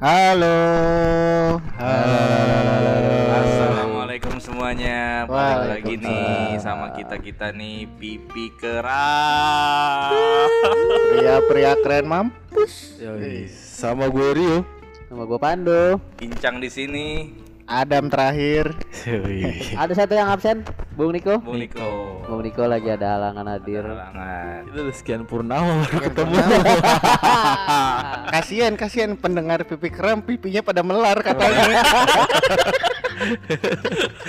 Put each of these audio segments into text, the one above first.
Halo. Assalamualaikum semuanya. Balik lagi nih sama kita kita nih pipi keras. Pria-pria keren mampus. Yoi. Sama gue Rio. Nama gue Pandu. Kincang di sini, Adam terakhir. Yoi. Ada satu yang absen, Bung Niko. Bung Niko. Bung Niko lagi ada halangan hadir. Halangan. Udah sekian purnama baru ketemu. kasihan kasihan pendengar pipi keren pipinya pada melar katanya.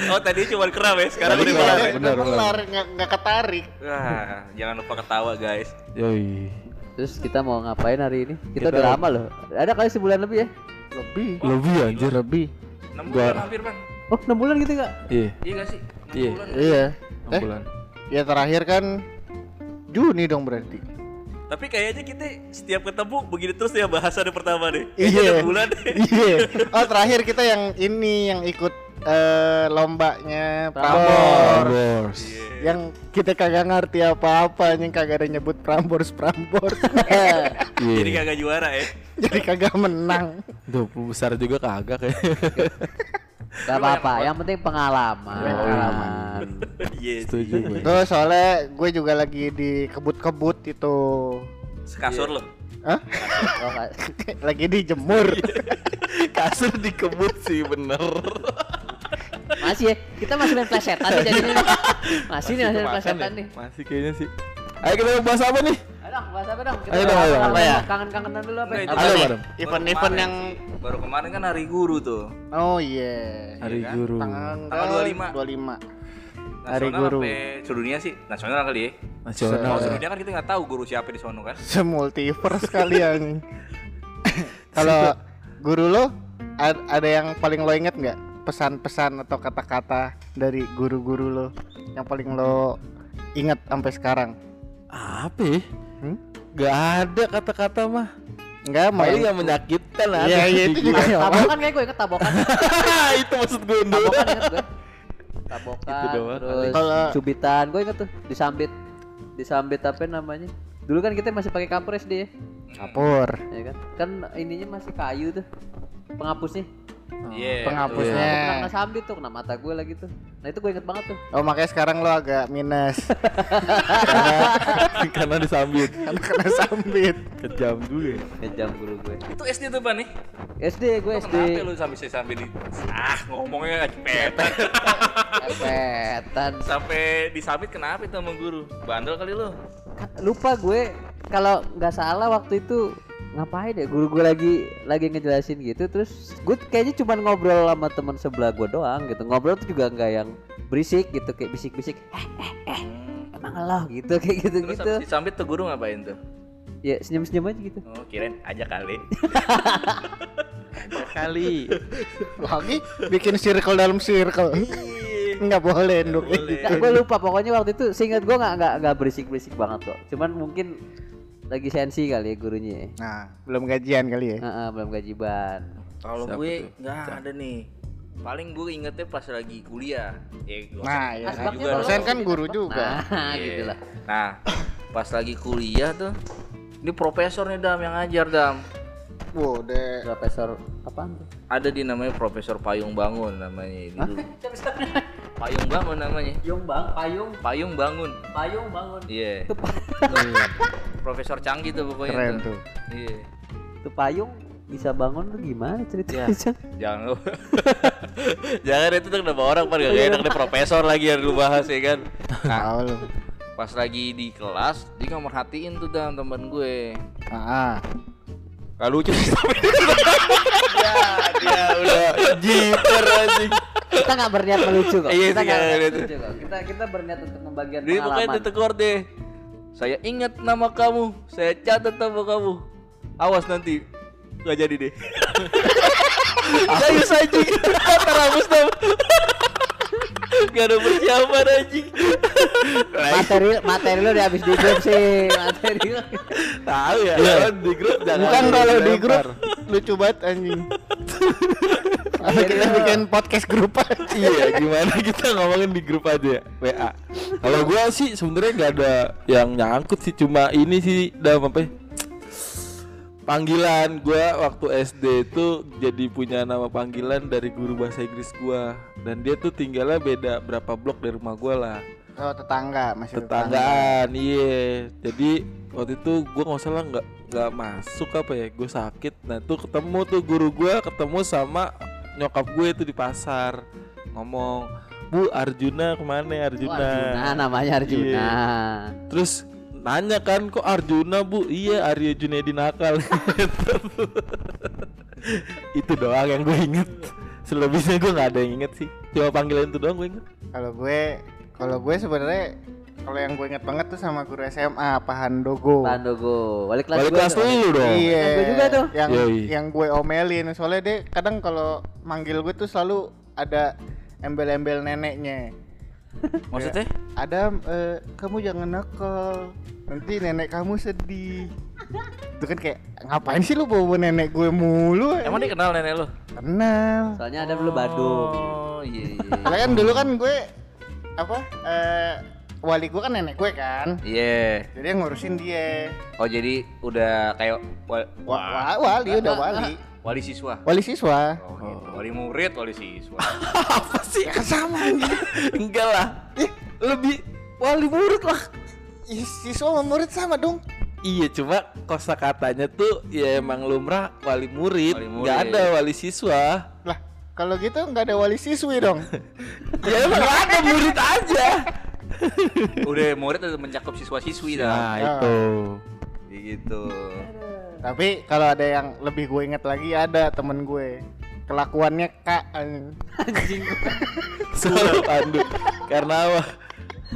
Oh tadi cuma keram ya, sekarang udah mulai. udah benar, melar nggak nggak ketarik. Wah, jangan lupa ketawa guys. Yoi. Terus kita mau ngapain hari ini? Kita, Kita- udah lama loh. Ada kali sebulan lebih ya? Lebih. Lebih anjir. Lebih. 6 Gua- bulan hampir bang. Oh, 6 bulan gitu enggak? Iya. Iya sih? Enam Iya. bulan. Iya. enam Eh, bulan. Ya terakhir kan Juni dong berarti. Tapi kayaknya kita setiap ketemu begini terus ya bahasan pertama deh. Iya. Enam bulan deh. Iya. Oh terakhir kita yang ini yang ikut eh, lombanya Prambors. Prambors. Iya. Yang kita kagak ngerti apa-apa, yang kagak ada nyebut Prambors Prambors. Jadi Iya. kagak juara ya. Jadi kagak menang. Tuh besar juga kagak kayak. Gak apa-apa, yang penting pengalaman. Pengalaman. Iya. Setuju gue. Tuh soalnya gue juga lagi di kebut-kebut itu. Sekasur lo. Hah? Oh, lagi dijemur. Kasur dikebut sih bener. masih ya, kita masih main nih jadinya. nih. Masih nih masih main plesetan nih. Masih kayaknya sih. Ayo kita bahas apa nih? Ayo dong, bahas apa dong? Kita Ayo dong, ayo, apa apa ya? Kangen-kangenan dulu apa? Ya? itu Ayo, Madam. baru Event-event yang baru kemarin kan hari guru tuh. Oh iya. Hari kan? guru. Tanggal Tanggal 25. 25. Hari Nasional guru. sampai sedunia sih nasional kali ya. Nasional. Kalau ya. sedunia kan kita nggak tahu guru siapa di sono kan. Semultiverse kalian. Kalau guru lo ada yang paling lo inget nggak pesan-pesan atau kata-kata dari guru-guru lo yang paling lo inget sampai sekarang? Apa ya? Hmm? Gak ada kata-kata mah. Enggak mau yang yang menyakitkan ada. Iya, iya, itu juga. Tabokan kayak gue inget tabokan. itu maksud gue dulu. Tabokan inget gue. Tabokan, Itu doang. terus Kalau- cubitan, gue inget tuh disambit, disambit apa namanya? Dulu kan kita masih pakai kapur SD ya, kapur. ya kan? Kan ininya masih kayu tuh, penghapusnya. Iya. Penghapusnya. Aku pernah kena sambit tuh, kena mata gue lagi tuh. Nah itu gue inget banget tuh. Oh makanya sekarang lo agak minus Karena disambit. karena kena sambit. Kejam juga. ya. Ngejam guru gue. Itu SD tuh Pan nih. SD gue SD. Kenapa lu sampai sampai di ah ngomongnya cepetan. Epetan. sampai disabit kenapa itu sama guru? Bandel kali lu. Lupa gue kalau nggak salah waktu itu ngapain ya guru gue lagi lagi ngejelasin gitu terus gue kayaknya cuma ngobrol sama teman sebelah gue doang gitu ngobrol tuh juga nggak yang berisik gitu kayak bisik-bisik eh eh eh emang lo gitu kayak gitu Terus gitu disambit tuh guru ngapain tuh? ya senyum-senyum aja gitu Oh, kirain aja kali. Kali. Lagi bikin circle dalam circle. Nggak boleh Nduk. Nggak, gue lupa pokoknya waktu itu seingat gue nggak nggak nggak berisik-berisik banget kok cuman mungkin lagi sensi kali ya gurunya ya. Nah, belum gajian kali ya. Heeh, belum gajiban Kalau gue nggak ada nih. Paling gue ingetnya pas lagi kuliah. Ya, dosen- Nah, ya. dosen juga Dosen kan guru juga. nah Iya. gitu lah Nah, pas lagi kuliah tuh, ini profesor nih Dam yang ngajar Dam. Wow, deh. profesor apaan tuh Ada di namanya Profesor Payung Bangun namanya ini dulu. Payung Bangun namanya. Payung bang, payung, Payung Bangun. payung bangun. Iya. Itu, pa- Profesor canggih tuh pokoknya Keren tuh. Iya. itu payung bisa bangun tuh gimana ceritanya? Jangan lu. Jangan itu tuh nama orang pada gak enak deh profesor lagi yang lu bahas ya kan. Nah, Tahu lu. pas lagi di kelas dia nggak merhatiin tuh Dam teman gue. Ah, ah. Gak lucu sih tapi ya, dia udah jiper anjing. kita nggak berniat melucu kok. Iya kita sih, nggak iya, berniat iya. melucu kok. Kita kita berniat untuk membagian Dia pokoknya pengalaman. ditegur deh. Saya ingat nama kamu, saya catat nama kamu. Awas nanti nggak jadi deh. Anjing, kata Ramus dong. Gak ada persiapan anjing. materi materi lu udah habis di grup sih materi lu. Tahu ya. Kalau di grup jangan. Bukan kalau di grup lucu banget anjing. Kalau kita bikin podcast grup aja. iya gimana kita ngomongin di grup aja ya WA kalau gua sih sebenarnya nggak ada yang nyangkut sih cuma ini sih dalam apa ya, Panggilan gua waktu SD itu jadi punya nama panggilan dari guru bahasa Inggris gua dan dia tuh tinggalnya beda berapa blok dari rumah gua lah. Oh tetangga masih tetangga. Tetanggaan, iya. Jadi waktu itu gua nggak salah nggak nggak masuk apa ya, gue sakit. Nah tuh ketemu tuh guru gua ketemu sama nyokap gue itu di pasar ngomong, Bu Arjuna ke mana ya Oh, Arjuna? Arjuna namanya Arjuna. Iya. Terus nanya kan kok Arjuna bu iya Arya Junedi nakal itu doang yang gue inget selebihnya gue nggak ada yang inget sih cuma panggilan itu doang gue inget Kalau gue kalau gue sebenarnya kalau yang gue inget banget tuh sama guru SMA Pak Handogo. Pandogo. Wali kelas balik gua kelas tuh. dulu dong Iya. Gue juga tuh. Yang Yoi. yang gue omelin soalnya dia kadang kalau manggil gue tuh selalu ada embel-embel neneknya. Maksudnya? Ada eh, kamu jangan nakal. Nanti nenek kamu sedih. Itu kan kayak ngapain sih lu bawa nenek gue mulu? Emang dia kenal nenek lu? kenal. Soalnya ada dulu Badung. Oh iya iya. Soalnya kan dulu kan gue apa eh wali gue kan nenek gue kan. Iya. Jadi yang ngurusin dia. Oh jadi udah kayak wa- Wa- wa- wali udah wali. Wali siswa. Wali siswa. Oh, gitu. Wali murid, wali siswa. apa sih Ya kan sama enggak lah lebih wali murid lah siswa sama murid sama dong. iya cuma kosa katanya tuh ya emang lumrah wali murid Wali murid. ada wali siswa Lah, kalau gitu nggak ada wali siswi dong. ya emang ada murid aja udah murid udah mencakup siswa-siswi dah. nah itu Gitu. Tapi kalau ada yang lebih gue inget lagi ada temen gue. Kelakuannya kak anjing. selalu pandu. Karena apa?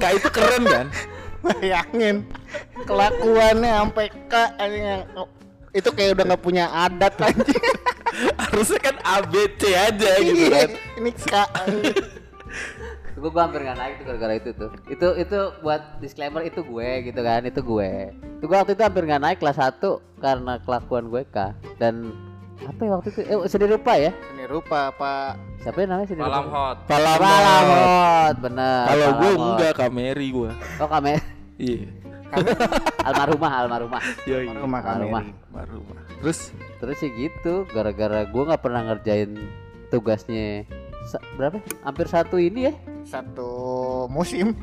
Kak itu keren kan? Bayangin kelakuannya sampai kak anjing yang itu kayak udah nggak punya adat anjing. Harusnya kan ABC aja gitu kan? Iya, ini kak anjing. Gue gue hampir nggak naik tuh gara-gara itu tuh. Itu itu buat disclaimer itu gue gitu kan, itu gue. Itu gue waktu itu hampir nggak naik kelas 1 karena kelakuan gue kah dan apa ya waktu itu eh sendiri rupa ya ini rupa pak siapa yang namanya sendiri Malam rupa hot. Palamot. Palamot bener kalau gue enggak kameri gue oh kame iya almarhumah almarhumah Yoi. rumah kami Rumah. Rumah. terus terus sih gitu gara-gara gue nggak pernah ngerjain tugasnya sa- berapa? Hampir satu ini ya? Satu musim.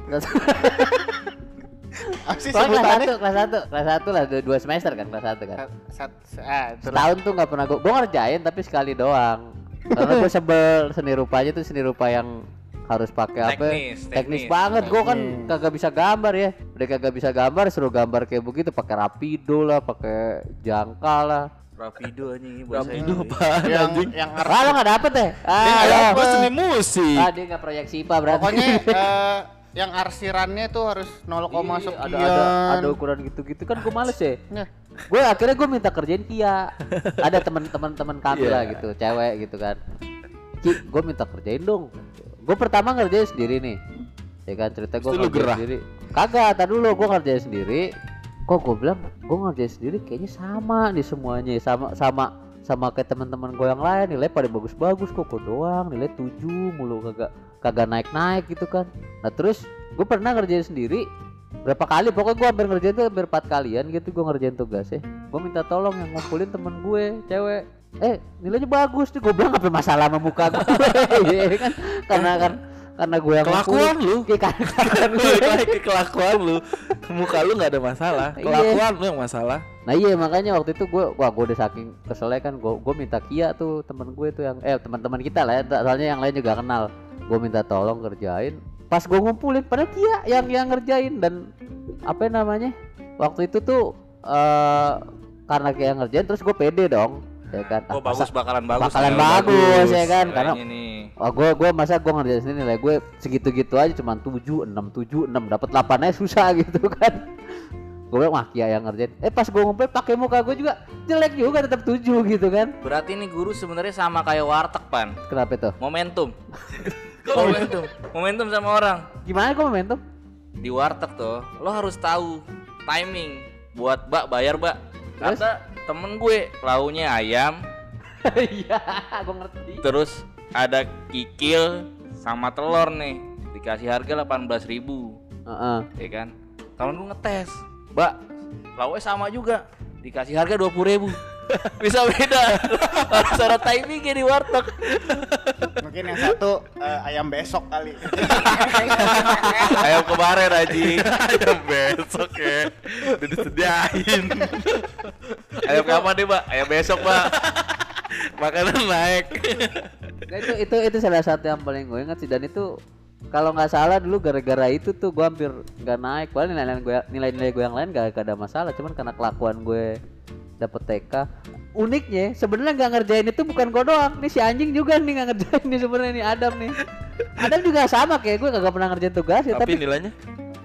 Apa sih kelas satu kelas satu kelas satu lah dua, semester kan kelas satu kan? Sat- sat- ah, setahun tuh nggak pernah gue gue ngerjain tapi sekali doang. Karena gue sebel seni rupanya tuh seni rupa yang harus pakai apa? Teknis, teknis teknis. banget gue kan Teknis. kagak bisa gambar ya. Udah kagak bisa gambar suruh gambar kayak begitu pakai rapido lah pakai jangka lah Rapido anjing ini bahasa Rapido apaan yang anjing? yang ah lo nggak dapet deh Dia ah, nggak ya. dapet seni musik. Ah dia nggak proyeksi IPA berarti. Pokoknya eh, yang arsirannya tuh harus 0, Iya, sekian ada ada ada ukuran gitu-gitu. Kan gue males ya. Nah, gue akhirnya gue minta kerjain Kia. Ada teman-teman teman kami Iya. lah gitu cewek gitu kan. Ki gue minta kerjain dong. Gue pertama ngerjain sendiri nih. Ya kan cerita gue ngerjain gerah? sendiri. Kagak tar dulu gue ngerjain sendiri kok gue bilang gue ngerjain sendiri kayaknya sama nih semuanya. Sama sama sama kayak teman-teman gue yang lain. Nilai pada bagus-bagus kok. Gue doang nilai 7 mulu. Kagak kagak naik-naik gitu kan. Nah terus gue pernah ngerjain sendiri berapa kali. Pokoknya gue hampir ngerjain tuh hampir empat kalian gitu gue ngerjain tugasnya. Gue minta tolong yang ngumpulin temen gue cewek. Eh nilainya bagus nih gue bilang apa masalah sama muka gue Iya kan? Karena kan karena gue yang kelakuan lu. Karena- karena Balik lagi ke kelakuan lu. Muka lu nggak ada masalah. Iya. kelakuan lu yang masalah. Nah iya makanya waktu itu gue wah gue udah saking keselnya kan gue gue minta Kia tuh temen gue tuh yang eh teman-teman kita lah ya soalnya yang lain juga kenal. Gue minta tolong kerjain. Pas gue ngumpulin pada Kia yang yang ngerjain. Dan apa namanya? Waktu itu tuh eh karena Kia ngerjain terus gue pede dong ya kan Oh Ah, bagus bakalan bagus. bakalan nih, bagus, ya kan? Karena- nih. Wah gue gue masa gue ngerjain sendiri nilai gue segitu-gitu aja cuman 7 6 7 6 dapat 8 aja susah gitu kan. Gue bilang wah Kia yang ngerjain. Eh pas gue ngumpul pakai muka gue juga jelek juga tetap 7 gitu kan. Berarti nih guru sebenarnya sama kayak warteg pan. Kenapa itu? Momentum. Kok momentum? Momentum sama orang. Gimana kok momentum? Di warteg tuh, lo harus tahu timing buat bak bayar bak. Terus? Kata temen gue launya ayam, Iya, gue ngerti. terus ada kikil sama telur nih dikasih harga 18.000 ribu Heeh. ya kan temen gue ngetes mbak lauknya sama juga dikasih harga 20.000 ribu Bisa beda. Harus ada timingnya di warteg. Mungkin yang satu eh, ayam besok kali. Ayam kemarin anjing. Ayam besok ya. Udah disediain. Ayam kapan nih, Mbak? Ayam besok, Mbak. Makanan naik. Nah, itu itu itu salah satu yang paling gue ingat sih dan itu kalau nggak salah dulu gara-gara itu tuh gue hampir nggak naik padahal nilai-nilai gue nilai-nilai gue yang lain gak, gak ada masalah cuman karena kelakuan gue dapet TK uniknya sebenarnya nggak ngerjain itu bukan gue doang. Nih si anjing juga nih nggak ngerjain nih sebenarnya nih Adam nih. Adam juga sama kayak gue kagak pernah ngerjain tugas ya Tapi tapi nilainya?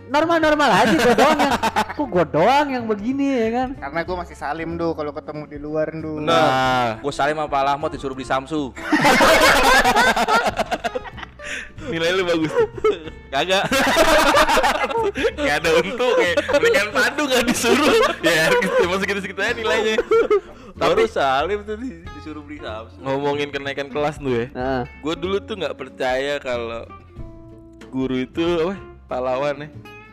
normal-normal aja gue doang yang kok gue doang yang begini ya kan? Karena gue masih salim do kalau ketemu di luar do. Nah, Gue salim sama Pak Lahmot disuruh beli Samsu. nilai lu bagus. Kagak. Gak ada untuk kayak mendingan padu gak disuruh. ya, gitu, masih gitu-gitu aja nilainya. Baru salim tuh di- disuruh beli Samsu. Ngomongin kenaikan kelas tuh ya. nah Gue dulu tuh nggak percaya kalau guru itu apa pahlawan ya.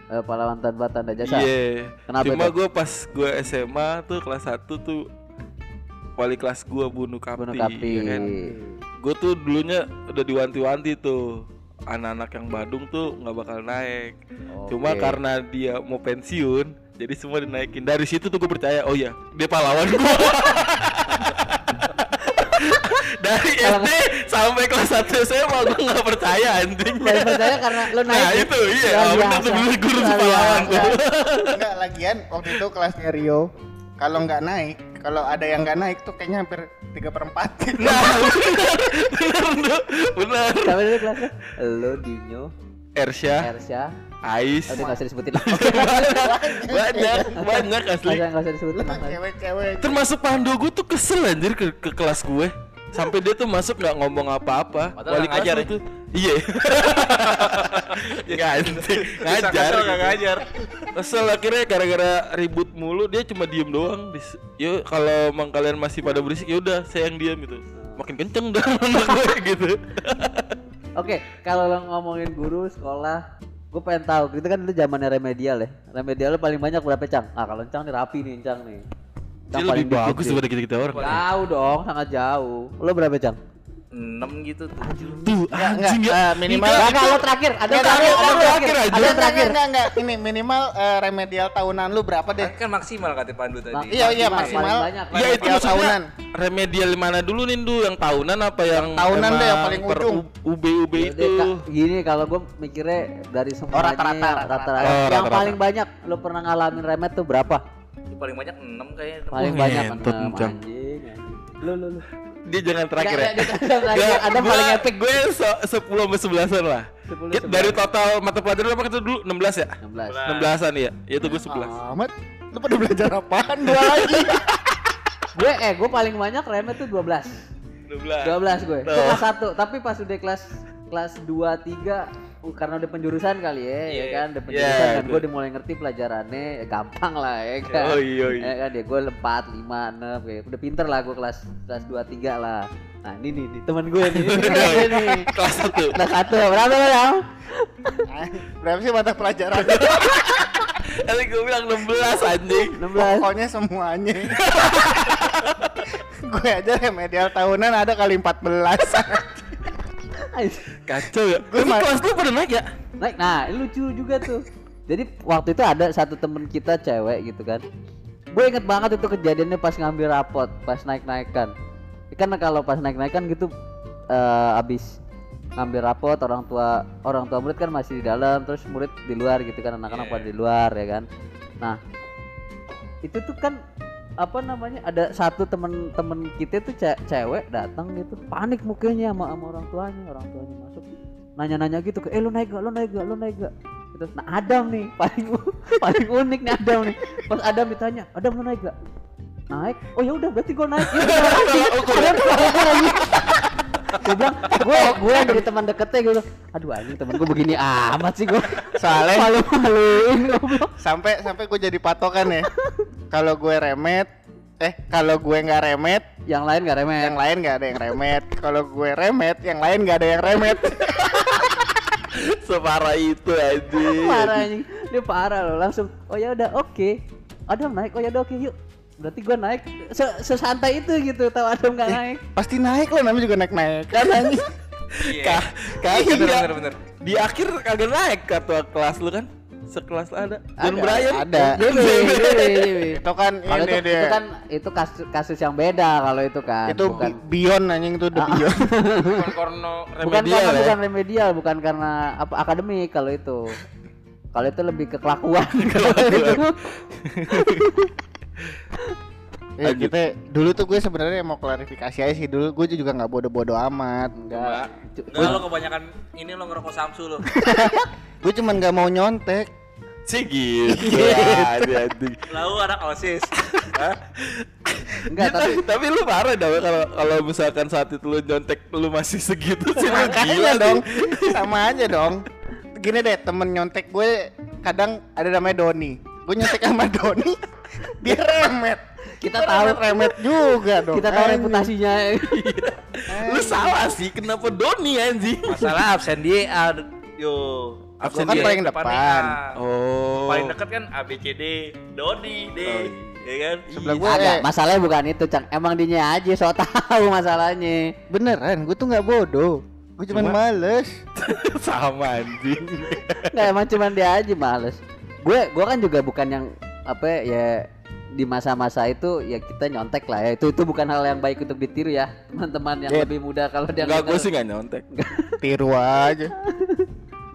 eh, pahlawan tanpa tanda jasa Iya. Kenapa Cuma gue pas gue SMA tuh kelas 1 tuh wali kelas gue bunuh kapi, bunuh kapi ya kan? Gue tuh dulunya udah diwanti-wanti tuh anak-anak yang Badung tuh nggak bakal naik. Cuma Oke. karena dia mau pensiun, jadi semua dinaikin. Dari situ tuh gue percaya, oh ya dia pahlawan gue. Dari SD sampai kelas 1 SMA gue nggak percaya anjing. Baru percaya karena lo naik Nah itu iya, biasa. tuh guru pahlawan tuh. Enggak lagian waktu itu kelasnya Rio kalau nggak naik, kalau ada yang nggak naik tuh kayaknya hampir tiga perempat. Nah, bener, bener. Siapa kelasnya? Lo, Dinyo, Ersya, Ersya Ais, dia nggak usah disebutin lah banyak, banyak asli. Nggak usah- disebutin Cewek-cewek. Termasuk Pandu gue tuh kesel anjir ke, ke kelas gue. Sampai dia tuh masuk nggak ngomong apa-apa. Kelas ngajar tuh- Iya. Nggak anjing, ngajar. Nggak gitu. ngajar. Kesel akhirnya gara-gara ribut mulu dia cuma diem doang. Yuk kalau emang kalian masih pada berisik ya udah saya yang diam gitu. Makin kenceng dah anak gue gitu. Oke, kalau lo ngomongin guru sekolah Gue pengen tahu, itu kan dulu zamannya remedial ya Remedial lo paling banyak berapa Cang? Ah kalau Cang nih rapi nih Cang nih Dia lebih bagus daripada kita-kita orang. Jauh dong, sangat jauh Lo berapa Cang? 6 gitu tuh. Tuh anjing ya. eh, minimal Enggak, enggak, lo terakhir Ada yang terakhir, ada yang terakhir Ada yang Enggak, terakhir enggak, enggak, ini minimal eh, remedial tahunan lu berapa deh? Kan maksimal kata Pandu tadi. Iya, iya, maksimal. banyak. Ya itu tahunan. remedial mana dulu nih Du? Yang tahunan apa yang tahunan deh, yang paling per ujung. U- UB-UB Yaudah, itu? Kak, gini kalau gue mikirnya dari semuanya rata-rata, rata-rata. Oh, Yang rata-rata. paling banyak lo pernah ngalamin remet tuh berapa? Paling banyak 6 kayaknya. Paling banyak ngentot, enam, Cang. anjing, anjing. Lo lo lo. Dia jangan terakhir Nggak, ya. nggak, dia terakhir. Ada Gua- paling epic. Gue se- 10 sampai 11-an lah. 10, Kita dari total mata pelajaran apa kita dulu? 16 ya? 16. 16-an ya? Ya itu gue 11. Amat. Lu pada belajar apaan? Dua lagi. gue eh gue paling banyak remet tuh 12. 12. 12 gue. Itu Tuh. kelas 1, tapi pas udah kelas kelas 2 3 uh, karena udah penjurusan kali ya, ya kan, udah penjurusan Iya, dan gue udah mulai ngerti pelajarannya ya gampang lah ya kan. Oh iya, iya. Ya kan ya gue 4, 5, 6 kayak udah pinter lah gue kelas kelas 2 3 lah. Nah, ini nih, nih teman gue nih. Ini nih. Kelas 1. Kelas 1 berapa lo ya? Berapa sih mata pelajaran? Tadi gue bilang 16 anjing. 16. Pokoknya semuanya. gue aja remedial tahunan ada kali 14. Kacau ya. Gue ma- kelas lu pada naik ya? Naik, nah ini lucu juga tuh. Jadi waktu itu ada satu temen kita cewek gitu kan. Gue inget banget itu kejadiannya pas ngambil rapot, pas naik-naikan. Kan kalau pas naik-naikan gitu eh abis ngambil rapot orang tua orang tua murid kan masih di dalam terus murid di luar gitu kan anak-anak Iya. pada di luar ya kan. Nah itu tuh kan apa namanya ada satu temen-temen kita tuh ce- cewek datang gitu panik mukanya sama, sama orang tuanya orang tuanya masuk nanya-nanya gitu ke eh lu naik gak lu naik gak lu naik gak? Gitu nah Adam nih paling paling unik nih Adam nih. Pas Adam ditanya Adam lu naik gak? Naik. Oh ya udah berarti gue naik. Ya udah ukur lagi gue bilang gue gue yang dari teman deketnya gitu aduh anjing temen gue begini amat sih gue Soalnya malu-maluin goblok sampai sampai gue jadi patokan ya. Kalau gue remet, eh kalau gue nggak remet, yang lain gak remeh yang lain nggak ada yang remet. Kalau gue remet, yang lain nggak ada yang remet. Separah itu anjing. parah anjing dia parah loh langsung oh ya udah oke Adam naik oh ya udah oke yuk berarti gua naik se- sesantai itu gitu tahu Adam nggak naik Pasti naik lah namanya juga naik-naik kan anjing. Iya. Kagak Bener bener bener. Di akhir kagak naik ketua kelas lu kan? Sekelas ada. John Ada, Bryan. ada. Dewi, Dewi, Dewi. Itu kan Kalau ini itu, dia. itu kan itu kasus kasus yang beda kalau itu kan itu bukan bi- beyond anjing itu udah Ah. beyond. Bukan korno bukan remedial karena ya. bukan remedial bukan karena apa akademik kalau itu kalau itu lebih ke kelakuan kalau itu Ya, Lanjut. kita dulu tuh gue sebenarnya mau klarifikasi aja sih dulu gue juga nggak bodoh-bodoh amat. enggak Enggak lo kebanyakan ini lo ngerokok Samsu lo. Gue cuman nggak mau nyontek. Sih gitu. Ada anjing. Lalu anak OSIS. enggak Ya, tapi tapi lu parah dong kalau kalau misalkan saat itu lu nyontek lu masih segitu sih lu gila dong, sama aja dong. Gini deh, temen nyontek gue kadang ada namanya Doni. Gue nyontek sama Doni, dia remet. Kita Gua tahu. remet, remet juga dong. kita tahu reputasinya Lu salah sih kenapa Doni anjing? Masalah absen dia A. Yo. Absen kan dia. paling depan. Oh. Paling dekat kan A B C D Dodi D. Ya kan? Sebelah gue ada eh, masalahnya bukan itu cang emang dinya aja so tahu masalahnya beneran, gue tuh nggak bodoh. Gue cuman Cuma- males. sama anjing. nggak emang cuman dia aja males gue gue kan juga bukan yang apa ya di masa-masa itu ya kita nyontek lah ya itu itu bukan hal yang baik untuk ditiru ya teman-teman yang Ya. lebih muda kalau dia Enggak denger. gue sih nggak nyontek. Tiru aja.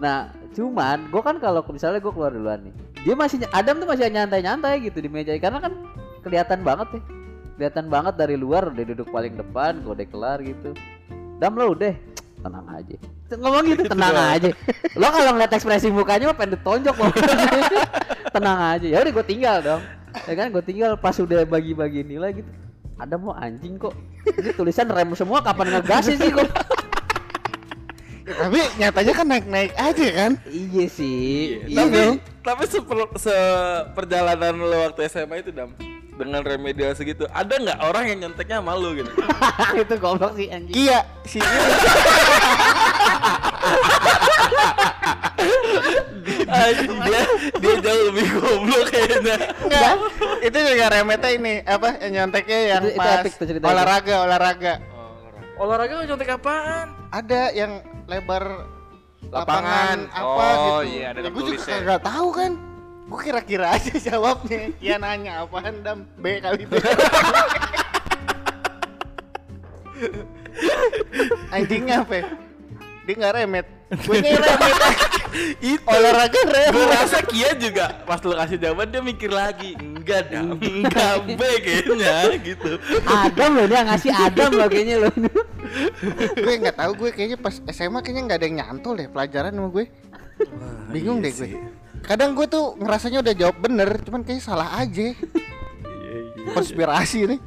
Nah, cuman gue kan kalau misalnya gue keluar duluan nih, dia masih Adam tuh masih nyantai-nyantai gitu di meja karena kan kelihatan banget nih, kelihatan banget dari luar udah duduk paling depan, gue udah kelar gitu. Dam lo udah tenang aja. Ngomong gitu tenang aja. Lo kalau ngeliat ekspresi mukanya mah pengen ditonjok lo. tenang aja. Ya udah gue tinggal dong. Ya kan gue tinggal pas udah bagi-bagi nilai gitu. Ada mau anjing kok. Ini tulisan rem semua kapan ngegas sih kok. Ya, tapi nyatanya kan naik-naik aja kan. iya sih. Iya tapi tapi seper- seperjalanan lo waktu SMA itu dam dengan remedial segitu ada nggak orang yang nyonteknya malu gitu itu goblok sih anjing. Iya, si Anjing, dia dia jauh lebih goblok kayaknya Enggak. itu juga remetnya ini apa yang nyonteknya yang Itu- itu pas epic tuh ceritanya. olahraga olahraga. Olahraga nyontek apaan? Ada yang lebar Lapangan. lapangan, apa Oh, gitu. iya, ada ya, gue juga kagak tahu kan. Gue kira-kira aja jawabnya. Dia nanya apaan dam B kali B. Anjingnya apa? ya? Dia nggak remet. Gue remet. itu Olahraga gue remet. rasa Kia juga pas lo kasih jawaban dia mikir lagi enggak dam enggak B kayaknya gitu Adam loh dia ngasih Adam loh kayaknya loh. gue nggak tahu gue kayaknya pas SMA kayaknya nggak ada yang nyantol deh pelajaran sama gue. Bingung iya deh gue. Kadang gue tuh ngerasanya udah jawab bener, cuman kayaknya salah aja. Iya, Konspirasi nih.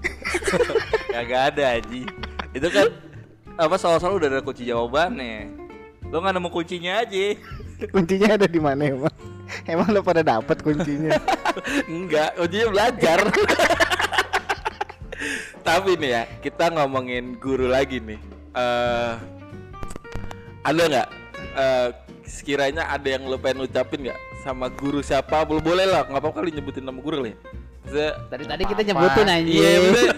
Kagak ada Aji. Itu kan apa soal-soal udah ada kunci jawabannya. Lo nggak nemu kuncinya aja. Kuncinya ada di mana emang? Emang lo pada dapat kuncinya? enggak ujinya belajar tapi nih ya kita ngomongin guru lagi nih eh ada nggak eh sekiranya ada yang lo pengen ucapin nggak sama guru siapa boleh boleh lah nggak apa-apa kali nyebutin nama guru lah ya Tadi tadi kita nyebutin anjing. Iya, bener.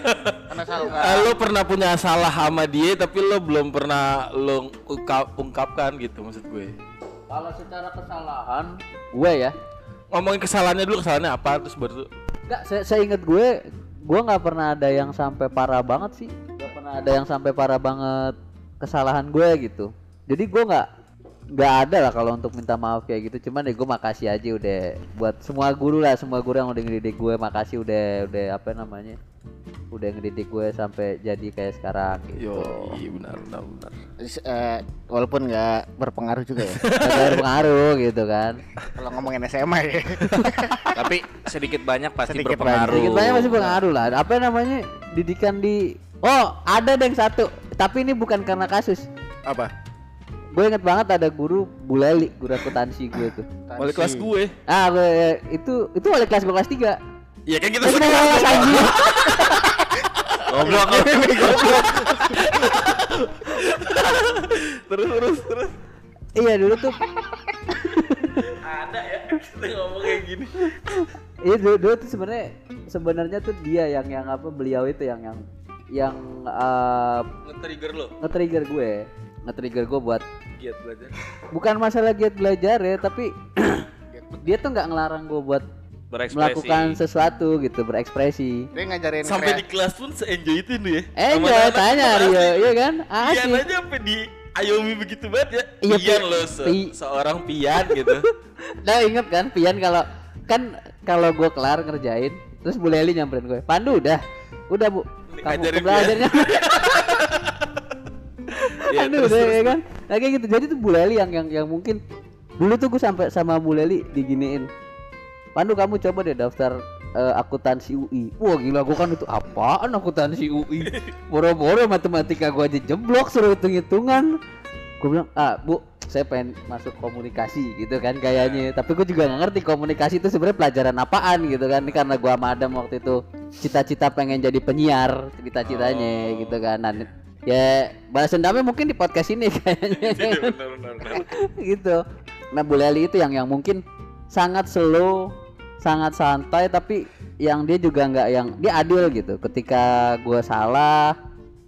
Lo pernah punya salah sama dia tapi lo belum pernah lo ungkap- ungkapkan gitu maksud gue. Kalau secara kesalahan gue ya, Ngomongin kesalahannya dulu kesalahannya apa terus baru enggak saya, saya inget gue gue nggak pernah ada yang sampai parah banget sih. Gak pernah ada yang sampai parah banget kesalahan gue gitu. Jadi gue nggak nggak ada lah kalau untuk minta maaf kayak gitu cuman ya gue makasih aja udah buat semua guru lah semua guru yang udah ngedidik gue makasih udah udah apa namanya udah ngedidik gue sampai jadi kayak sekarang gitu Yo, iya benar benar benar. Eh, walaupun nggak berpengaruh juga ya. Gak berpengaruh gitu kan Kalau ngomongin SMA ya. Tapi sedikit banyak pasti Sedikit berpengaruh. Sedikit banyak masih pengaruh lah. Apa namanya didikan di Oh ada deh yang satu. Tapi ini bukan karena kasus. Apa? Gue inget banget ada guru Buleli, guru akuntansi gue tuh. Wali kelas gue. Ah gue itu itu wali kelas gue kelas 3 Iya kan kita Kita kelas anjing. Goblok. terus terus terus. Iya dulu tuh ada ya. kita ngomong kayak gini Iya dulu, dulu tuh sebenarnya sebenarnya tuh dia yang yang apa beliau itu yang yang yang eh, nge-trigger lo nge-trigger gue nge-trigger gue buat giat belajar. Bukan masalah giat belajar ya tapi dia tuh nggak ngelarang gue buat Berekspresi. melakukan sesuatu gitu berekspresi. Dia ngajarin sampai krea- di kelas pun se-enjoy itu lu ya? Eh Sama enggak anak-anak tanya Rio nih. iya kan? Pian asik aja sampai di Ayomi begitu banget ya. Iya, Pian Pi- lo se Pi- seorang pian gitu. Nah inget kan Pian kalau kan kalau gue kelar ngerjain terus Bu Leli nyamperin gue Pandu udah udah bu. Kamu belajarnya Iya, Aduh, terus, terus, ya kan? Nah, kayak gitu. Jadi tuh Bu Leli yang yang yang mungkin dulu tuh gue sampai sama Bu Leli diginiin Pandu kamu coba deh daftar eh, akuntansi UI wah gila gue kan itu apaan akuntansi UI boro-boro matematika gue aja jeblok suruh hitung-hitungan. Gue bilang ah bu saya pengen masuk komunikasi gitu kan kayaknya tapi gue juga nggak ngerti komunikasi itu sebenarnya pelajaran apaan gitu kan. Ini karena gue sama Adam waktu itu cita-cita pengen jadi penyiar cita-citanya Oh. gitu kan. Nah, ya balas dendamnya mungkin di podcast ini kayaknya. Iya, benar, benar, benar. gitu. Nah Bu Leli itu yang yang mungkin sangat slow sangat santai tapi yang dia juga nggak yang dia adil gitu. Ketika gue salah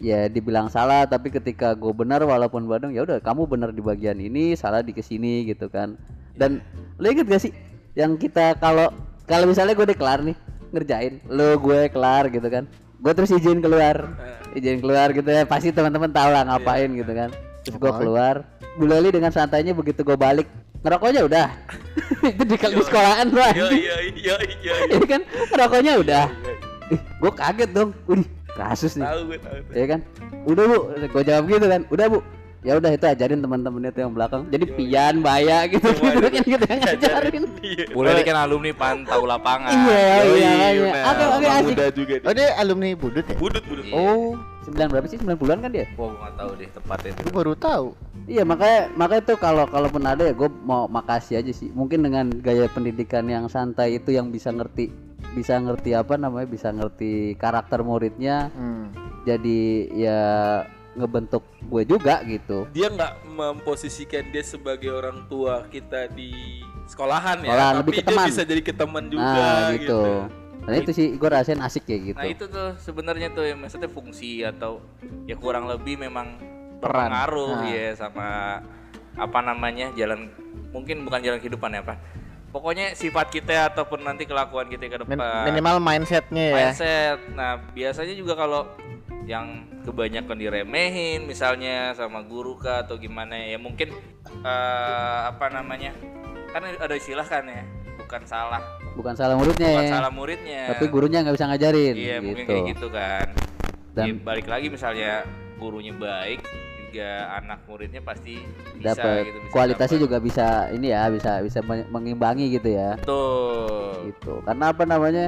ya dibilang salah tapi ketika gue benar walaupun Badung ya udah kamu benar di bagian ini salah di ke sini gitu kan. Dan lo inget gak sih yang kita kalau kalau misalnya gue udah kelar nih ngerjain lo gue kelar gitu kan gue terus izin keluar. Izin keluar gitu ya. Pasti teman-teman tahu lah ngapain gitu kan. Terus gue keluar. Bu Leli dengan santainya begitu gue balik ngerokoknya udah. Itu di, di sekolahan tuh Iya, iya, iya, iya. Ini kan? Ngerokoknya udah. ih gue kaget dong. Wih, kasus nih. Tahu gue tahu. ya kan? Udah bu. Gue jawab gitu kan. Udah bu ya udah itu ajarin teman-temannya tuh yang belakang jadi pian baya gitu gitu Semuanya kan kita yang ngajarin Iya. Boleh kan alumni pantau lapangan. iya iya iya benar. oke oke asik juga Oh nih. dia alumni Budut ya? Budut, budut. Iya. oh sembilan berapa sih 90-an kan dia Wah, gua nggak tahu deh tepatnya itu. Gue baru tahu. Iya makanya makanya tuh kalau kalaupun ada ya gue mau makasih aja sih. Mungkin dengan gaya pendidikan yang santai itu yang bisa ngerti bisa ngerti apa namanya bisa ngerti karakter muridnya Hmm. jadi ya ngebentuk gue juga gitu. Dia nggak memposisikan dia sebagai orang tua kita di sekolahan ya, Sekolahan, tapi lebih ke dia teman. bisa jadi ke teman juga nah gitu. gitu. Dan itu sih gue rasain asik kayak gitu. Nah itu tuh sebenarnya tuh yang maksudnya fungsi atau ya kurang lebih memang Peran. berpengaruh Nah. ya sama apa namanya jalan mungkin bukan jalan kehidupan ya pak. Pokoknya sifat kita ataupun nanti kelakuan kita ke depan. minimal mindsetnya ya. mindset. Nah biasanya juga kalau yang kebanyakan diremehin misalnya sama guru kah atau gimana ya mungkin eh, apa namanya kan ada istilah kan ya bukan salah Bukan salah muridnya bukan ya. salah muridnya Tapi gurunya nggak bisa ngajarin. Iya gitu. mungkin kayak gitu kan. Dan- Dan balik lagi misalnya gurunya baik juga anak muridnya pasti bisa Dapat gitu. Bisa kualitasnya dapet. juga bisa ini ya bisa bisa men- mengimbangi gitu ya. Betul. gitu karena apa namanya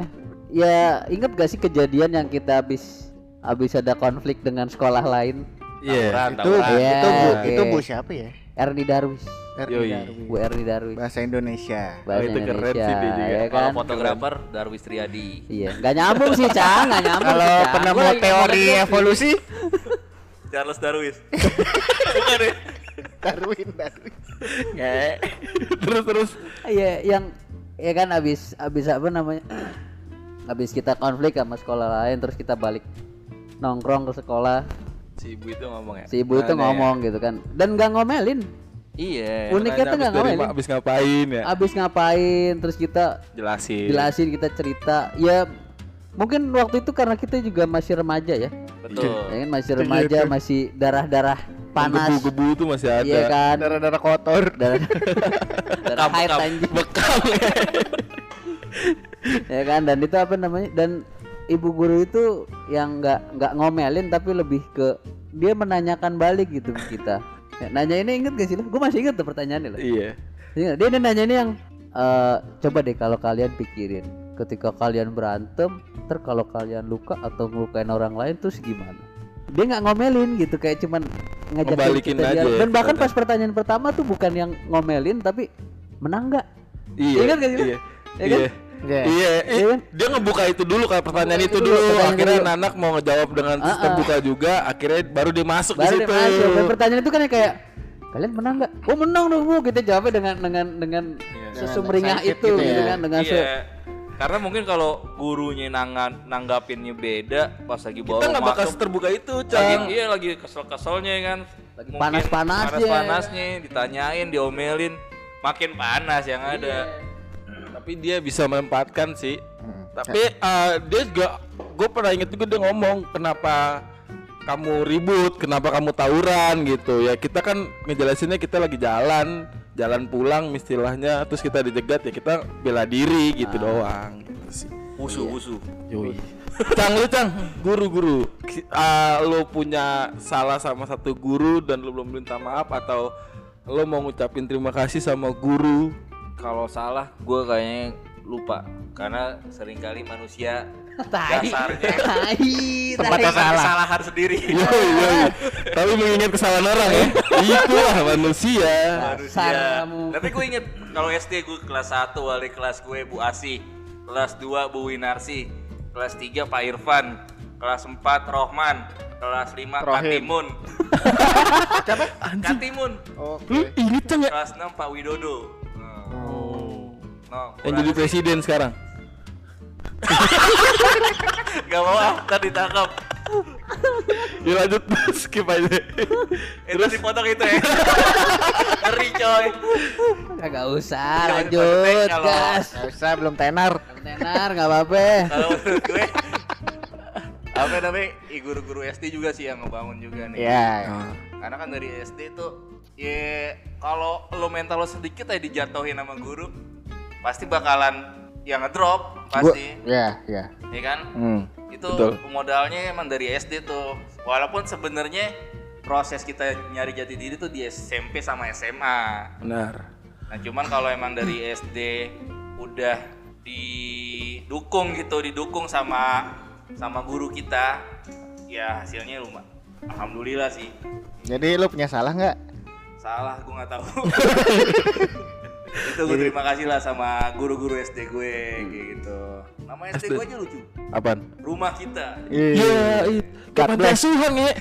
ya inget gak sih kejadian yang kita habis habis ada konflik dengan sekolah lain Iya. Tawuran, Itu tawuran. Iya, itu bu oke. itu bu siapa ya? Erni Darwis Erni Yoi. Darwis. Bu Erni Darwis Bahasa Indonesia. bahasa itu keren Indonesia sih dia juga. ya Kalau kan fotografer Darwis Triadi. iya nggak nyambung sih cang nggak nyambung Kalau penemu Gua lagi teori evolusi Charles Darwis. Bukan ya? Darwin Darwin. Nggak. terus terus. iya yang ya kan habis habis apa namanya habis kita konflik sama sekolah lain terus kita balik nongkrong ke sekolah Si ibu itu ngomong ya. si ibu itu Mana ya? ngomong gitu kan dan nggak ngomelin Iya. uniknya tuh nggak abis ngomelin abis ngapain ya? abis ngapain terus kita Jelasin. jelasin kita cerita ya mungkin waktu itu karena kita juga masih remaja ya Betul. ya kan masih remaja masih darah-darah panas Gebu-gebu itu masih ada. iya kan Darah-darah kotor. darah darah haid bekam. anjing Bekam. ya kan dan itu apa namanya dan ibu guru itu yang nggak nggak ngomelin tapi lebih ke dia menanyakan balik gitu ke kita ya, nanya ini inget gak sih lo gue masih inget tuh pertanyaannya loh Iya. Ingat, dia nanya ini yang eh, coba deh kalau kalian pikirin ketika kalian berantem ter kalau kalian luka atau ngelukain orang lain terus gimana dia nggak ngomelin gitu kayak cuman ngajakin Ngebalikin kita aja dialog. ya, dan bahkan pas pertanyaan pertama tuh bukan yang ngomelin tapi menang nggak Iya. Ingat gak sih lo? Iya. Ya kan? Iya. Iya. Iya, Iya kan? dia ngebuka itu dulu kayak pertanyaan itu itu dulu. dulu, pertanyaan Akhirnya dulu. anak mau ngejawab dengan Ah, sistem ah. buka juga. Akhirnya baru dia masuk baru di dia situ. masuk dan pertanyaan itu kan kayak kalian menang nggak oh menang dong bu kita jawabnya dengan dengan dengan sesumringah excited itu gitu gitu, ya. kan dengan se- Iya. Karena mungkin kalau gurunya nangan, nanggapinnya beda pas lagi bawa Kita nggak bakal terbuka itu, lagi, Cang. iya lagi kesel-keselnya kan. Lagi panas-panasnya. Panas-panasnya ditanyain, diomelin, makin panas yang Iya. ada. Tapi dia bisa memanfaatkan sih. Hmm. Tapi eh, dia juga, gue pernah inget juga dia ngomong kenapa kamu ribut, kenapa kamu tawuran gitu ya. Kita kan ngejelasinnya kita lagi jalan, jalan pulang istilahnya, terus kita dijegat ya kita bela diri gitu doang. Gitu sih. Wusu, wusu. Yoi. Cang lu Cang, guru-guru, Ki- ah, lu punya salah sama satu guru dan lu belum minta maaf atau lu mau ngucapin terima kasih sama guru? Kalau salah, gue kayaknya lupa. Karena sering kali manusia Tai. dasarnya Tai, Tempatnya tai. salah. kesalahan sendiri. Yoi, yoi. Tapi mengingat kesalahan orang ya. Itulah manusia. manusia. Tapi gue inget kalau SD gue kelas 1 wali kelas gue Bu Asih, kelas 2 Bu Winarsi, kelas 3 Pak Irfan, kelas 4 Rohman, kelas 5 Rohim. Katimun. Siapa? Katimun. Lu inget Cang ya? Kelas 6 Pak Widodo. Oh. No, Yang jadi presiden sekarang. Gak mau ah, ntar ditangkap. Ya lanjut skip aja. Itu dipotong itu ya. Ngeri coy. Kagak usah, lanjut, gas. Nggak usah belum tenar. Tenar, nggak apa-apa. Kalau menurut gue apa namanya? Guru-guru SD juga sih yang ngebangun juga nih. Iya. Karena kan dari SD tuh ya kalau lo mental lo sedikit aja dijatuhin sama guru pasti bakalan yang ngedrop pasti. ya, ya. Ya kan? Hmm. Itu betul. modalnya emang dari SD tuh. Walaupun sebenarnya proses kita nyari jati diri tuh di SMP sama SMA. Benar. Nah cuman kalau emang dari SD udah didukung gitu, didukung sama sama guru kita, ya hasilnya lumayan. Alhamdulillah sih. Jadi lu punya salah nggak? Salah, gue nggak tahu. itu gue terima kasih lah sama guru-guru SD gue kayak gitu. Nama SD gue aja lucu. Apaan? Rumah kita. Iya. God Kapan bless. asuhan ya?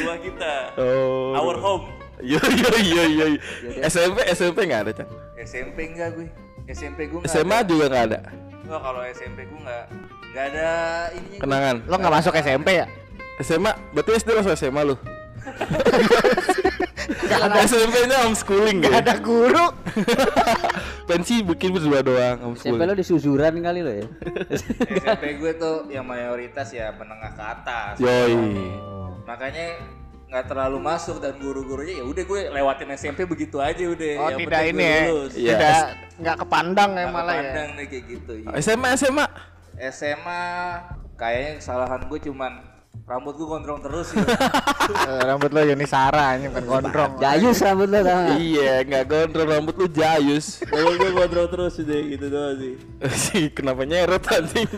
Rumah kita. Oh. Our home. Iya iya iya iya. SMP SMP nggak ada Cang. SMP enggak gue. SMP gue nggak SMA ada. juga nggak ada. Wah, kalau SMP gue nggak nggak ada ininya. gue. Kenangan. Lo nggak masuk SMP ya? SMA, berarti SD masuk SMA lu? Gak ada SMP-nya homeschooling Gak ya? ada guru. Pensi bikin berdua doang SMP homeschooling. lo disusuran kali lo ya. SMP gue tuh yang mayoritas ya menengah ke atas. Yoi. Makanya nggak terlalu masuk dan guru-gurunya ya udah gue lewatin SMP begitu aja udah. Oh Yang tidak ini gue ya? lulus. Iya. Tidak nggak kepandang ya malah ya. kepandang nih kayak gitu. iya. SMA SMA. SMA kayaknya kesalahan gue cuman rambut gue gondrong terus sih. Eh, rambut lo Yuni Sara ini bukan gondrong. Jayus rambut lo nggak? Iya, nggak gondrong rambut lu jayus. Rambut gue gondrong terus udah gitu doang sih. sih kenapa nyeret anjing?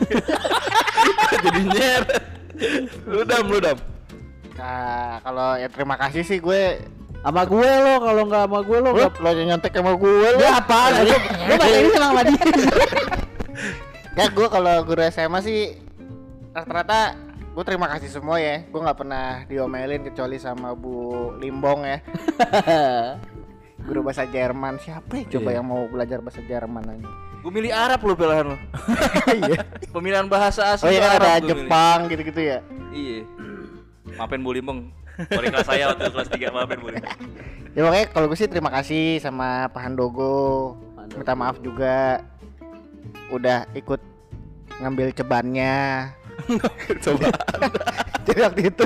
Jadi nyeret. Lu dam, lu dam. Nah, kalau ya terima kasih sih gue Sama gue lo, kalau nggak sama gue lo lo nggak lo nyontek sama gue lo Ya apaan? Gue gue bahasa ini sama sama dia. ya gue kalau guru SMA sih rata-rata gue terima kasih semua ya gue nggak pernah diomelin kecuali sama Bu Limbong ya guru bahasa Jerman siapa ya coba Iya. yang mau belajar bahasa Jerman aja Gue milih Arab lo pilihan lo. iya Pemilihan bahasa asing oh iya kan Arab ada gua milih. Jepang gitu-gitu ya Iya. Maafin Bu Limbong. Wali kelas saya waktu kelas 3 maafin Bu Limbong. ya makanya kalau gue sih terima kasih sama Pak Handogo Handogo. minta maaf juga udah ikut ngambil cebannya Coba. jadi waktu itu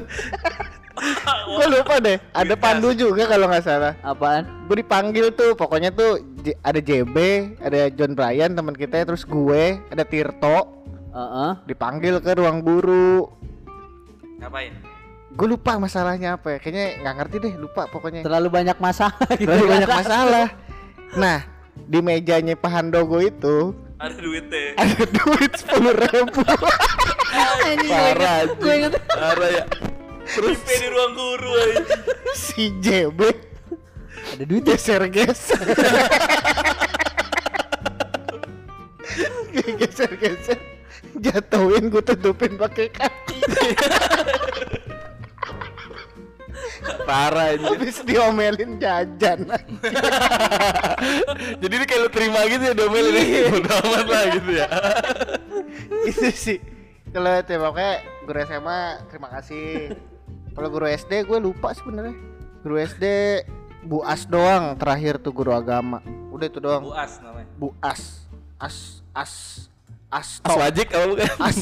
gue lupa deh ada pandu juga kalau nggak salah Apaan? gue dipanggil tuh pokoknya tuh J- ada JB ada John Bryan teman kita terus gue ada Tirto Heeh. dipanggil ke ruang guru Ngapain? gue lupa masalahnya apa ya kayaknya nggak ngerti deh lupa pokoknya Terlalu banyak masalah gitu. terlalu banyak masalah nah di mejanya Pak Handogo itu Ada duitnya. ada duit sepuluh ribu Parah Gue inget. Parah ya. Terus di ruang guru aja. si JB Ada duit ya? geser geser geser geser jatuhin gue tutupin pakai kaki parah anjir. Habis diomelin jajan. Jadi ini kayak lu terima gitu ya domelin ini. Udah amat lah gitu ya. itu sih. Kalau itu pokoknya guru SMA terima kasih. Kalau guru SD gue lupa sebenarnya. Guru SD Bu As doang terakhir tuh guru agama. Udah itu doang. Bu As namanya. Bu As. As As As As wajik apa bukan? As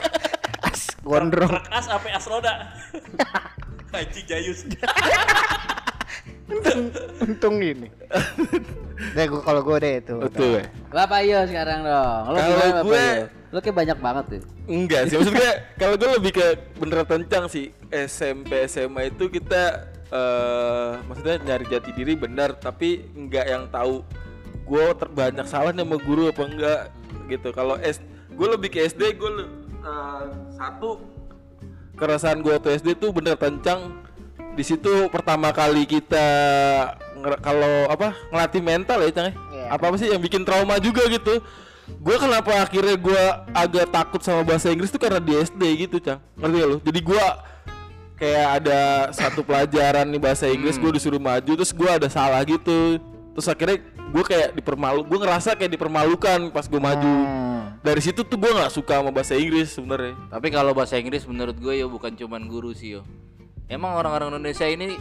As gondrong. Truk as apa as roda? Haji Jayus. untung, untung ini. Deh gua kalau gue deh itu. Betul. ya. Bapak Iyo sekarang dong. Lo Kalau gue-? Lo kayak banyak banget tuh. Enggak sih, maksudnya kalau gue lebih ke beneran tencang sih SMP SMA itu kita eh maksudnya nyari jati diri benar tapi enggak yang tahu gue terbanyak salah nih sama guru apa enggak gitu. Kalau S gue lebih ke SD gue le- eh, satu keresahan gue waktu SD tuh bener tencang di situ pertama kali kita kalau apa ngelatih mental ya cang ya? Iya. apa apa sih yang bikin trauma juga gitu? Gue kenapa akhirnya gue agak takut sama bahasa Inggris tuh karena di SD gitu cang. Ngerti gak lu? Jadi gue kayak ada satu pelajaran nih bahasa Inggris gue disuruh maju terus gue ada salah gitu terus akhirnya gue kayak dipermalu gue ngerasa kayak dipermalukan pas gue maju Hmm. dari situ tuh gue nggak suka sama bahasa Inggris sebenarnya Tapi kalau bahasa Inggris menurut gue yo bukan cuman guru sih yo. Emang orang-orang Indonesia ini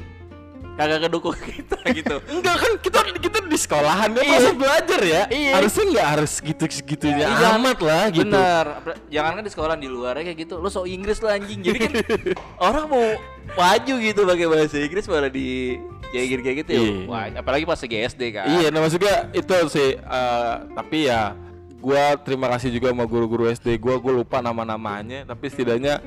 kagak kedukung kita gitu. Enggak kan kita kita di sekolahan kan proses belajar ya. Iya. Harusnya nggak harus gitu-segitunya Iya, jangan- amat lah gitu. Bener. Apalagi- Jangan kan di sekolah di luar kayak gitu. Lo so Inggris lo anjing. Jadi kan orang mau maju gitu pakai bahasa Inggris malah di kayak kayak gitu ya. Iya. Wah, apalagi pas lagi SD kan. Iya, nah maksudnya itu sih eh, tapi ya gua terima kasih juga sama guru-guru SD gua, gua lupa nama-namanya, tapi setidaknya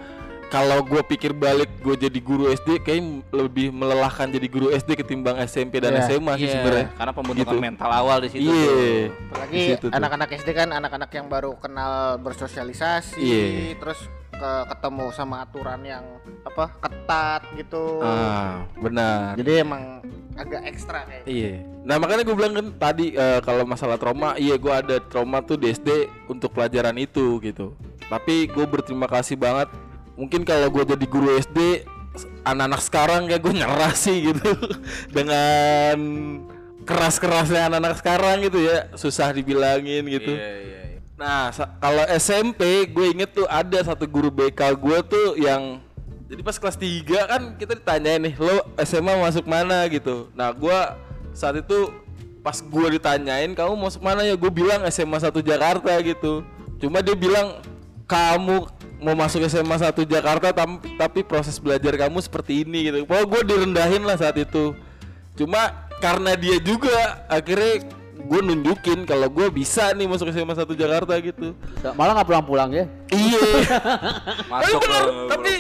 kalau gua pikir balik gue jadi guru SD kayak lebih melelahkan jadi guru SD ketimbang SMP dan Iya. SMA sih Iya, sebenarnya. Karena pembentukan Gitu. mental awal di situ. Iya. tuh. Apalagi anak-anak SD kan anak-anak yang baru kenal bersosialisasi, Iya. terus ke ketemu sama aturan yang apa ketat gitu. Ah, benar. Jadi emang agak ekstra kayak. Iya. Nah makanya gue bilang kan tadi eh, kalau masalah trauma, iya gue ada trauma tuh di SD untuk pelajaran itu gitu. Tapi gue berterima kasih banget. Mungkin kalau gue jadi guru SD, anak-anak sekarang kayak gue nyerah sih gitu dengan keras-kerasnya anak-anak sekarang gitu ya, susah dibilangin gitu. Iya, iya. Nah, kalau SMP gue inget tuh ada satu guru BK gue tuh yang jadi pas kelas 3 kan kita ditanyain nih, lo SMA masuk mana gitu. Nah, gue saat itu pas gue ditanyain kamu masuk mana ya, gue bilang SMA 1 Jakarta gitu. Cuma dia bilang kamu mau masuk SMA 1 Jakarta tam- tapi proses belajar kamu seperti ini gitu. Pokoknya gue direndahin lah saat itu. Cuma karena dia juga akhirnya gue nunjukin kalau gue bisa nih masuk SMA 1 Jakarta gitu. Malah nggak pulang-pulang ya? Iya. Masuk tapi bener, lo, tapi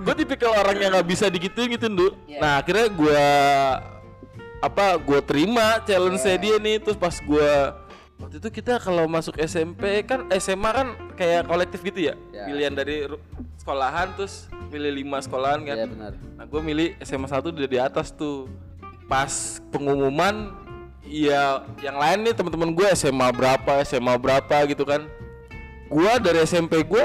gue tipikal orang yang nggak bisa digituin gitu, Ndu. Iya. Nah, akhirnya gue apa gue terima challenge Iya. dia nih terus pas gue waktu itu kita kalau masuk SMP kan SMA kan kayak kolektif gitu ya Ya. pilihan dari sekolahan terus pilih lima sekolahan kan Iya benar. Nah gue milih SMA 1 udah di atas tuh Pas pengumuman Ya yang lain nih teman-teman gue SMA berapa SMA berapa gitu kan Gua dari SMP gue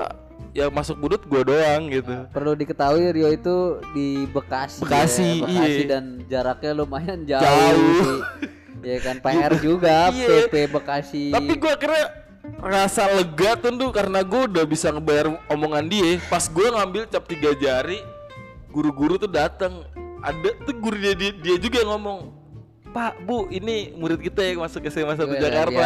Ya masuk budut gue doang gitu Perlu diketahui Rio itu di Bekasi. Bekasi, ya. Bekasi iya. dan jaraknya lumayan jauh. Jauh. Ya kan PR juga Iya. PP Bekasi. Tapi gue akhirnya rasa lega tuh karena gue udah bisa ngebayar omongan dia Pas gue ngambil cap tiga jari Guru-guru tuh datang Ada tuh guru dia, dia, dia juga yang ngomong Pak, Bu, ini murid kita yang masuk ke SMA 1 Luar Jakarta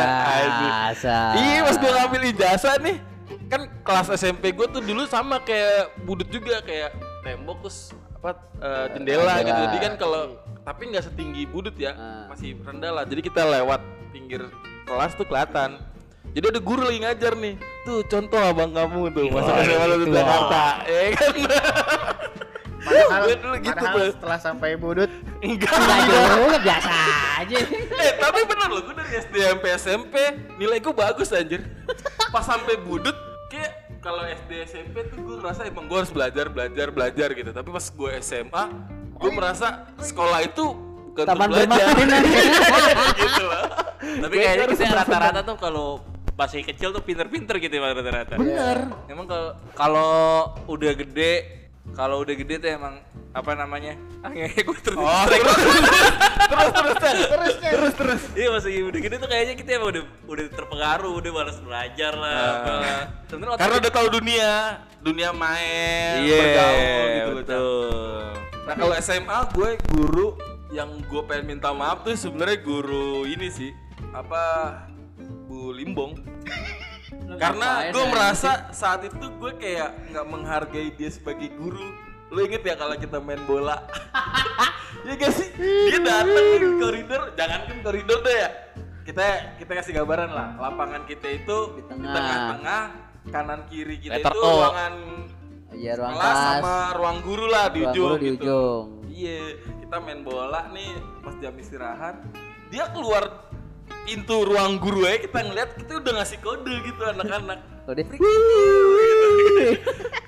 biasa. Iya pas gue ngambil ijazah nih Kan kelas SMP gue tuh dulu sama kayak budut juga Kayak tembok terus apa eh, jendela gitu. Jadi kan kalau tapi nggak setinggi budut ya Ah. Masih rendah lah Jadi kita lewat pinggir kelas tuh kelihatan jadi ada guru lagi ngajar nih Tuh contoh abang kamu tuh Masuk SMA gitu. di Jakarta Ya kan Padahal, Gue dulu gitu padahal setelah sampai budut Enggak. Nggak juga biasa aja. eh tapi bener loh gue dari SD sampai SMP nilai gue bagus anjir. Pas sampai budut kayak kalau SD SMP tuh gue ngerasa emang gue harus belajar belajar belajar gitu. Tapi pas gue SMA gue merasa sekolah itu bukan Taman untuk belajar. gitu loh. Tapi kayaknya kita rata-rata tuh kalau masih kecil tuh pinter-pinter gitu ya rata-rata. bener. Emang kalau kalau udah gede kalau udah gede tuh emang apa namanya ah ngehe gue terus Oh, terus terus terus. Terus terus terus. iya lagi udah gede tuh kayaknya kita emang udah udah terpengaruh udah malas belajar lah otak Karena udah tahu dunia, dunia main, iya bergaul gitu betul Nah kalau SMA gue guru yang gue pengen minta maaf tuh sebenarnya guru ini sih apa Bu Limbong. Karena gue ya? merasa saat itu gue kayak nggak menghargai dia sebagai guru. Lu inget ya kalau kita main bola? ya gak sih? Dia datang ke koridor, jangan kan koridor deh ya. Kita kita kasih gambaran lah. Lapangan kita itu Di di tengah. tengah-tengah, kanan kiri kita Letter itu O. ruangan Iya ruang kelas sama ruang guru lah di Ruang ujung guru di gitu. ujung. Iya, kita main bola nih pas jam istirahat. Dia keluar pintu ruang guru ya kita ngeliat kita udah ngasih kode gitu anak-anak. Udah.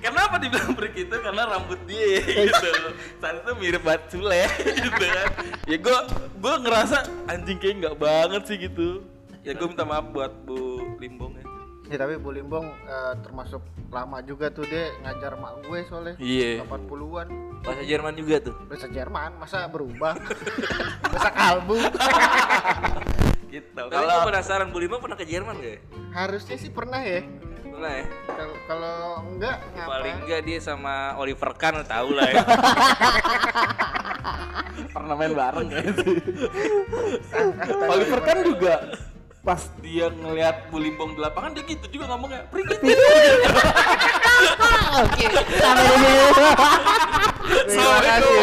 Kenapa dibilang break itu? Karena rambut dia gitu. Saat itu mirip banget Sule gitu kan. Ya gue gue ngerasa anjing kayak nggak banget sih gitu. Ya gue minta maaf buat Bu Limbong ya. Ya tapi Bu Limbong eh, termasuk lama juga tuh dia ngajar mak gue soalnya Iya. 80-an bahasa Jerman juga tuh bahasa Jerman masa berubah bahasa kalbu Gitu. tapi Kalau gue penasaran Bu Lima pernah ke Jerman gak ya? harusnya sih pernah ya pernah ya kalau kalau enggak ngapa paling enggak dia sama Oliver Kahn tahu lah ya pernah main bareng kayaknya sih. Oliver kan juga pas dia ngelihat Bu Limbong di lapangan dia gitu juga ngomongnya pergi Oke, sampai di sini. terima kasih.